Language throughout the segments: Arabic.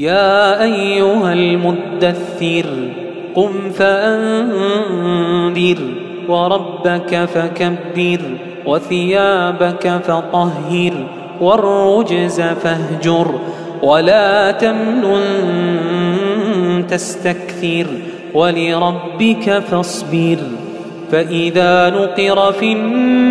يا أيها المدثر قم فأنذر وربك فكبر وثيابك فطهر والرجز فاهجر ولا تمنن تستكثر ولربك فاصبر. فإذا نقر في الناقور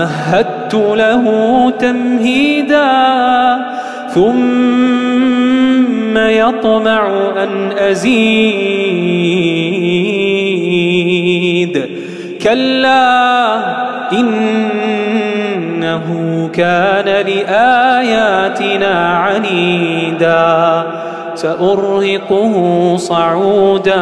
ومهدت له تمهيدا ثم يطمع أن أزيد. كلا إنه كان لآياتنا عنيدا سأرهقه صعودا.